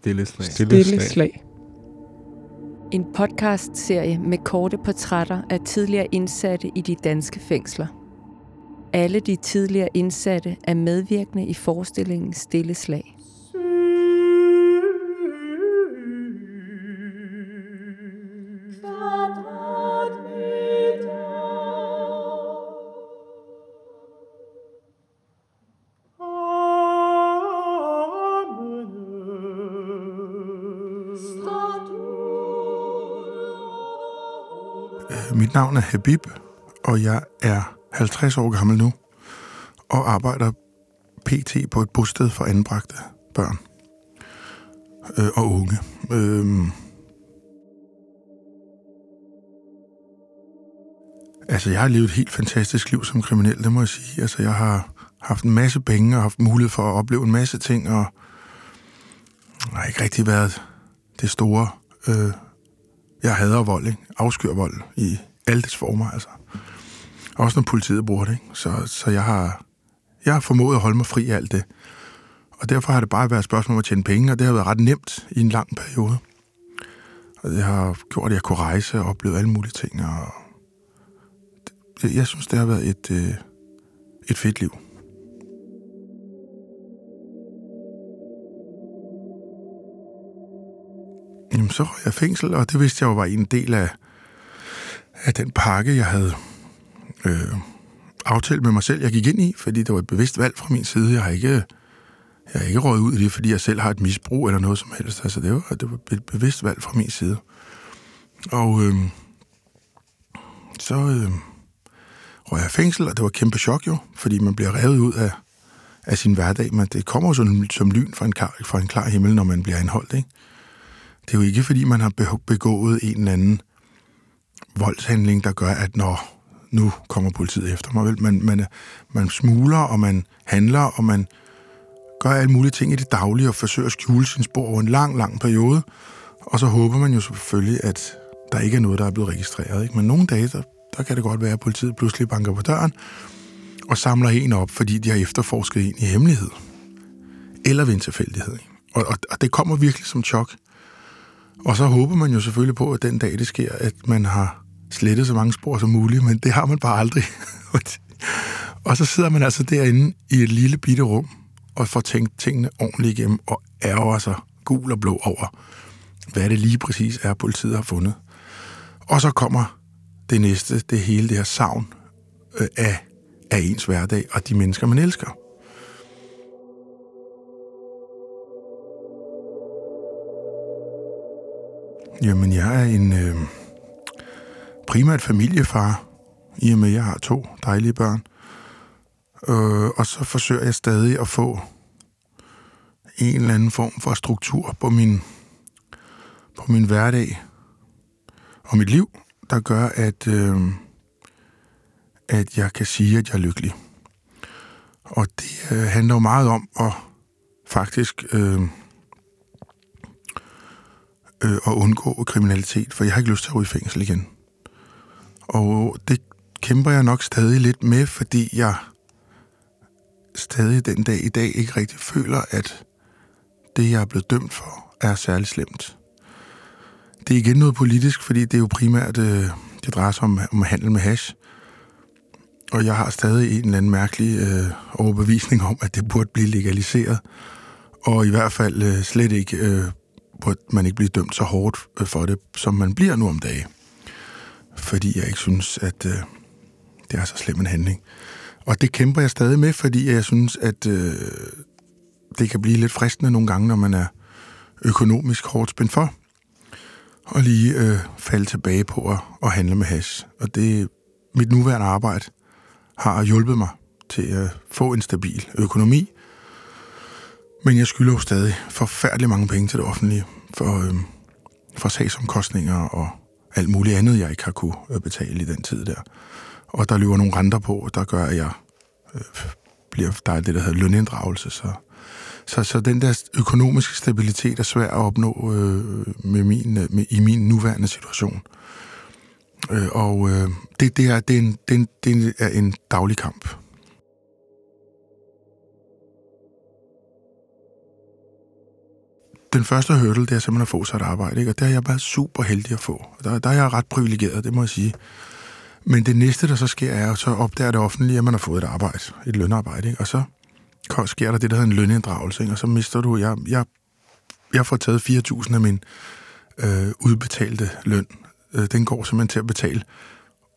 Stille slag. Stille, Stille slag. En podcast-serie med korte portrætter af tidligere indsatte i de danske fængsler. Alle de tidligere indsatte er medvirkende i forestillingen Stille slag. Mit navn er Habib, og jeg er 50 år gammel nu, og arbejder pt. på et bosted for anbragte børn øh, og unge. Øh, altså, jeg har levet et helt fantastisk liv som kriminel, det må jeg sige. Altså, jeg har haft en masse penge og haft mulighed for at opleve en masse ting, og har ikke rigtig været det store... Øh, jeg hader vold, ikke? Afskyr vold i alle dets former, altså. Også når politiet bruger det, ikke? Så, så jeg har, jeg har formået at holde mig fri af alt det. Og derfor har det bare været et spørgsmål om at tjene penge, og det har været ret nemt i en lang periode. Og det har gjort, at jeg kunne rejse og opleve alle mulige ting, og det, jeg synes, det har været et, øh, et fedt liv. Jamen, så røg jeg i fængsel, og det vidste jeg jo var en del af, af den pakke, jeg havde øh, aftalt med mig selv, jeg gik ind i, fordi det var et bevidst valg fra min side. Jeg har ikke, jeg har ikke røget ud i det, fordi jeg selv har et misbrug eller noget som helst. Altså, det var, det var et bevidst valg fra min side. Og øh, så øh, røg jeg i fængsel, og det var et kæmpe chok jo, fordi man bliver revet ud af, af sin hverdag, men det kommer jo som, som lyn fra en, klar, fra en klar himmel, når man bliver anholdt, ikke? Det er jo ikke, fordi man har begået en eller anden voldshandling, der gør, at når nu kommer politiet efter mig. Vel? Man, man, man smugler, og man handler, og man gør alle mulige ting i det daglige, og forsøger at skjule sin spor over en lang, lang periode. Og så håber man jo selvfølgelig, at der ikke er noget, der er blevet registreret. Ikke? Men nogle dage, der, der kan det godt være, at politiet pludselig banker på døren og samler en op, fordi de har efterforsket en i hemmelighed. Eller ved en tilfældighed. Ikke? Og, og, og det kommer virkelig som chok. Og så håber man jo selvfølgelig på, at den dag det sker, at man har slette så mange spor som muligt, men det har man bare aldrig. og så sidder man altså derinde i et lille bitte rum og får tænkt tingene ordentligt igennem og ærger sig gul og blå over, hvad det lige præcis er, politiet har fundet. Og så kommer det næste, det hele det her savn øh, af, af ens hverdag og de mennesker, man elsker. Jamen, jeg er en øh, primært familiefar, i og med, at jeg har to dejlige børn. Øh, og så forsøger jeg stadig at få en eller anden form for struktur på min, på min hverdag og mit liv, der gør, at, øh, at jeg kan sige, at jeg er lykkelig. Og det øh, handler jo meget om at faktisk... Øh, øh, at undgå kriminalitet, for jeg har ikke lyst til at ryge i fængsel igen. Og det kæmper jeg nok stadig lidt med, fordi jeg stadig den dag i dag ikke rigtig føler, at det, jeg er blevet dømt for, er særlig slemt. Det er igen noget politisk, fordi det er jo primært, øh, det drejer sig om, om handel med hash. Og jeg har stadig en eller anden mærkelig øh, overbevisning om, at det burde blive legaliseret. Og i hvert fald øh, slet ikke øh, burde man ikke bliver dømt så hårdt øh, for det, som man bliver nu om dagen. Fordi jeg ikke synes, at øh, det er så slem en handling. Og det kæmper jeg stadig med, fordi jeg synes, at øh, det kan blive lidt fristende nogle gange, når man er økonomisk hårdt spændt for, og lige øh, falde tilbage på at, at handle med hash. Og det mit nuværende arbejde har hjulpet mig til at få en stabil økonomi, men jeg skylder jo stadig forfærdelig mange penge til det offentlige for, øh, for sagsomkostninger og alt muligt andet, jeg ikke har kunne øh, betale i den tid der. Og der løber nogle renter på, der gør, at jeg øh, bliver, der er det, der hedder løninddragelse. Så, så, så den der økonomiske stabilitet er svær at opnå øh, med min, øh, med, i min nuværende situation. Øh, og øh, det, det, er, det, er en, det, er en, det er en daglig kamp. Den første hurdle, det er simpelthen at få sig et arbejde, ikke? og der er jeg bare super heldig at få. Der, der er jeg ret privilegeret, det må jeg sige. Men det næste, der så sker, er, at så opdager det offentlige, at man har fået et arbejde, et lønarbejde, ikke? og så sker der det, der hedder en løninddragelse, ikke? og så mister du, jeg, jeg, jeg får taget 4.000 af min øh, udbetalte løn. Øh, den går simpelthen til at betale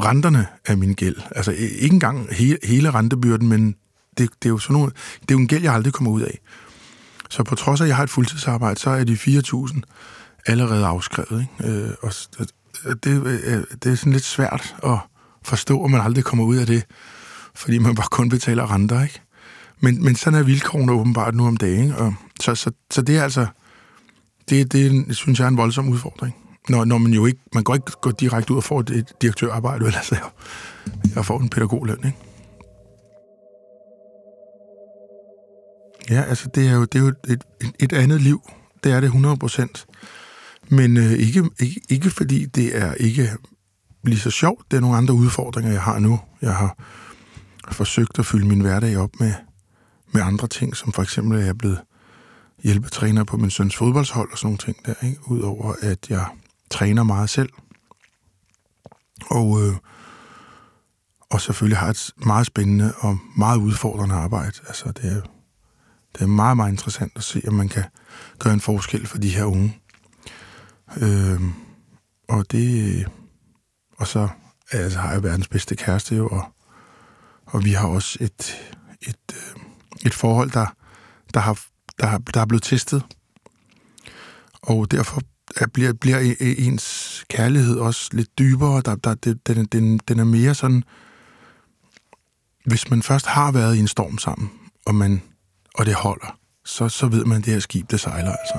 renterne af min gæld. Altså ikke engang hele, hele rentebyrden, men det, det, er jo sådan nogle, det er jo en gæld, jeg aldrig kommer ud af. Så på trods af, at jeg har et fuldtidsarbejde, så er de 4.000 allerede afskrevet. Ikke? Øh, og det, øh, det er sådan lidt svært at forstå, at man aldrig kommer ud af det, fordi man bare kun betaler renter. Ikke? Men, men sådan er vilkårene åbenbart nu om dagen. Og så, så, så det er altså, det, det synes jeg er en voldsom udfordring. Når, når man jo ikke, man går ikke gå direkte ud og får et direktørarbejde, eller så jeg, jeg får en pædagogløn, ikke? Ja, altså det er jo, det er jo et, et andet liv. Det er det 100 procent. Men øh, ikke, ikke, ikke fordi det er ikke lige så sjovt. Det er nogle andre udfordringer, jeg har nu. Jeg har forsøgt at fylde min hverdag op med, med andre ting, som for eksempel at jeg blevet hjælpetræner på min søns fodboldshold og sådan nogle ting der, ikke? Udover at jeg træner meget selv. Og, øh, og selvfølgelig har et meget spændende og meget udfordrende arbejde. Altså, det er, det er meget, meget interessant at se, om man kan gøre en forskel for de her unge. Øh, og det... Og så altså, har jeg verdens bedste kæreste jo, og, og vi har også et, et, øh, et forhold, der, der, har, der, har, der er blevet testet. Og derfor bliver, bliver e, e, ens kærlighed også lidt dybere. Der, der, den, den, den er mere sådan... Hvis man først har været i en storm sammen, og, man, og det holder, så, så ved man, at det her skib, det sejler altså.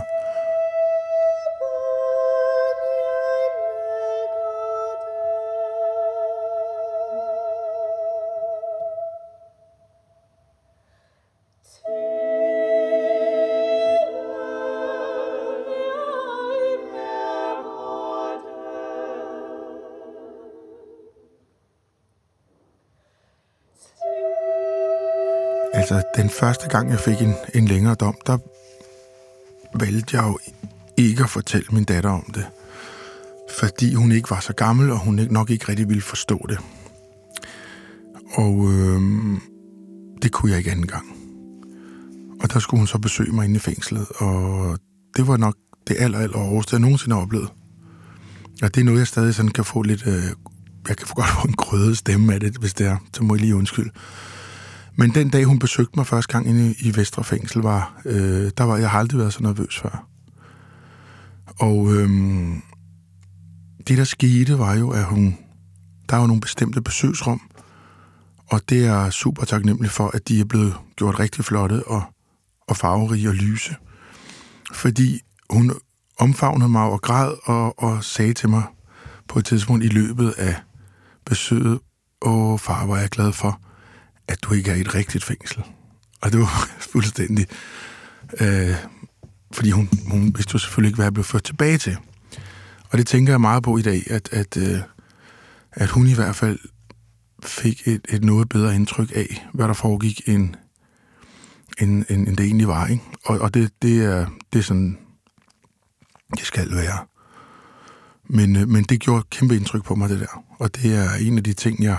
Altså, den første gang, jeg fik en, en længere dom, der valgte jeg jo ikke at fortælle min datter om det. Fordi hun ikke var så gammel, og hun nok ikke rigtig ville forstå det. Og øh, det kunne jeg ikke anden gang. Og der skulle hun så besøge mig inde i fængslet, og det var nok det aller, aller hårdeste, jeg nogensinde har oplevet. Og det er noget, jeg stadig sådan kan få lidt... Øh, jeg kan få godt få en grødet stemme af det, hvis det er. Så må jeg lige undskylde. Men den dag, hun besøgte mig første gang inde i Vestre Fængsel, var, øh, der var jeg har aldrig været så nervøs før. Og øh, det, der skete, var jo, at hun... Der var nogle bestemte besøgsrum, og det er super taknemmelig for, at de er blevet gjort rigtig flotte og, og farverige og lyse. Fordi hun omfavnede mig og græd og, og sagde til mig på et tidspunkt i løbet af besøget, åh far, hvor er jeg glad for, at du ikke er i et rigtigt fængsel. Og det var fuldstændig... Øh, fordi hun, hun vidste jo selvfølgelig ikke, hvad jeg blev ført tilbage til. Og det tænker jeg meget på i dag, at, at, øh, at hun i hvert fald fik et, et noget bedre indtryk af, hvad der foregik, end, end, end, end det egentlig var. Ikke? Og, og det, det, er, det er sådan, det skal være. Men, øh, men det gjorde kæmpe indtryk på mig, det der. Og det er en af de ting, jeg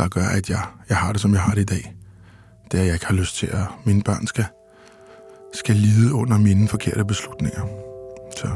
der gør, at jeg, jeg har det, som jeg har det i dag. Det er, at jeg ikke har lyst til, at mine børn skal, skal lide under mine forkerte beslutninger. Så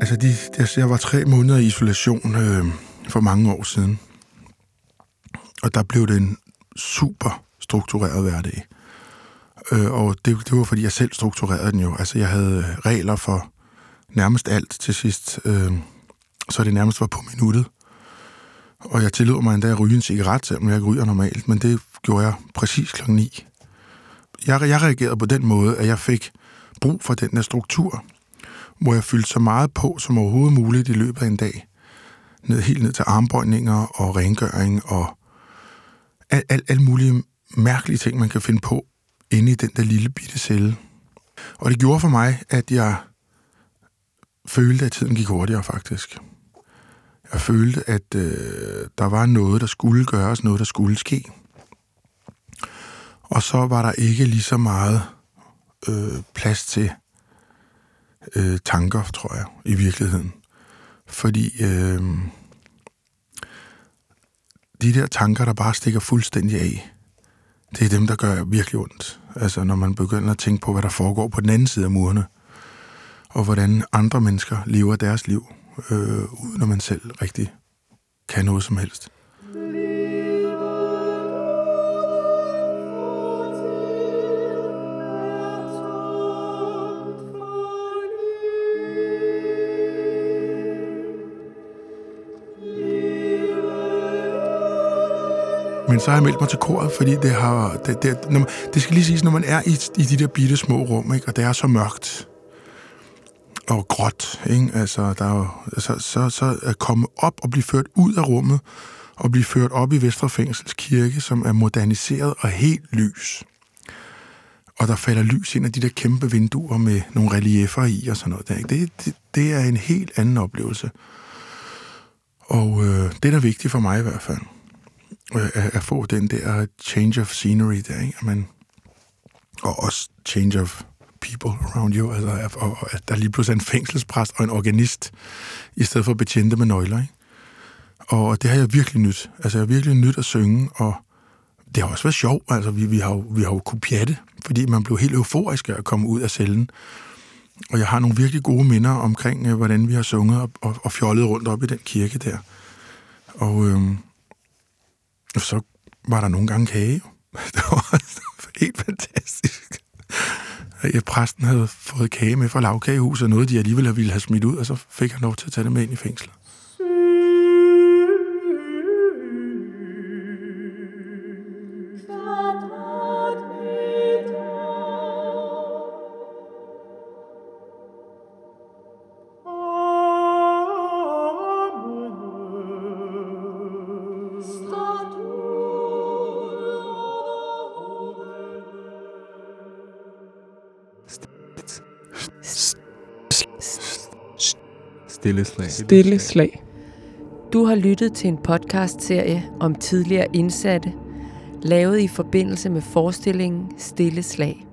Altså, de, altså, jeg var tre måneder i isolation øh, for mange år siden. Og der blev det en super struktureret hverdag. Øh, og det, det var, fordi jeg selv strukturerede den jo. Altså, jeg havde øh, regler for nærmest alt til sidst. Øh, så det nærmest var på minuttet. Og jeg tillod mig endda at ryge en cigaret, selvom jeg ikke ryger normalt, men det gjorde jeg præcis kl. 9. Jeg, jeg reagerede på den måde, at jeg fik brug for den der struktur, hvor jeg fyldte så meget på som overhovedet muligt i løbet af en dag. Ned, helt ned til armbøjninger og rengøring og alt al, al mulige mærkelige ting, man kan finde på inde i den der lille bitte celle. Og det gjorde for mig, at jeg følte, at tiden gik hurtigere faktisk. Jeg følte, at øh, der var noget, der skulle gøres, noget, der skulle ske. Og så var der ikke lige så meget øh, plads til øh, tanker, tror jeg, i virkeligheden. Fordi øh, de der tanker, der bare stikker fuldstændig af, det er dem, der gør virkelig ondt. Altså, når man begynder at tænke på, hvad der foregår på den anden side af murene, og hvordan andre mennesker lever deres liv, øh, uden at man selv rigtig kan noget som helst. Men så har jeg meldt mig til koret, fordi det har... Det, det, når man, det skal lige siges, når man er i, i de der bitte små rum, ikke, og det er så mørkt og gråt, ikke? Altså, der er jo, altså, så, så at komme op og blive ført ud af rummet, og blive ført op i Vestrefængsels kirke, som er moderniseret og helt lys. Og der falder lys ind af de der kæmpe vinduer med nogle reliefer i og sådan noget. Der, ikke? Det, det, det er en helt anden oplevelse. Og øh, det er da vigtigt for mig i hvert fald øh, at, at få den der change of scenery der, ikke? At man, og også change of people around you, altså at, og at der lige pludselig er en fængselspræst og en organist, i stedet for betjente med nøgler, ikke? Og det har jeg virkelig nyt. Altså, jeg har virkelig nyt at synge, og det har også været sjovt. Altså, vi, vi, har, jo, vi har jo kunne pjatte, fordi man blev helt euforisk af at komme ud af cellen. Og jeg har nogle virkelig gode minder omkring, øh, hvordan vi har sunget og, og, og fjollet rundt op i den kirke der. Og, øhm, og så var der nogle gange kage. Det var helt fantastisk. Ja, præsten havde fået kage med fra lavkagehuset, noget de alligevel ville have smidt ud, og så fik han lov til at tage det med ind i fængslet. Stille slag. Stille slag. Du har lyttet til en podcast-serie om tidligere indsatte, lavet i forbindelse med forestillingen Stille Slag.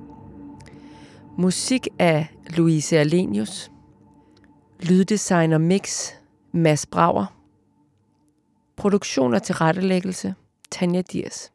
Musik af Louise Alenius. Lyddesigner mix Mads Brauer. Produktion og tilrettelæggelse Tanja Diers.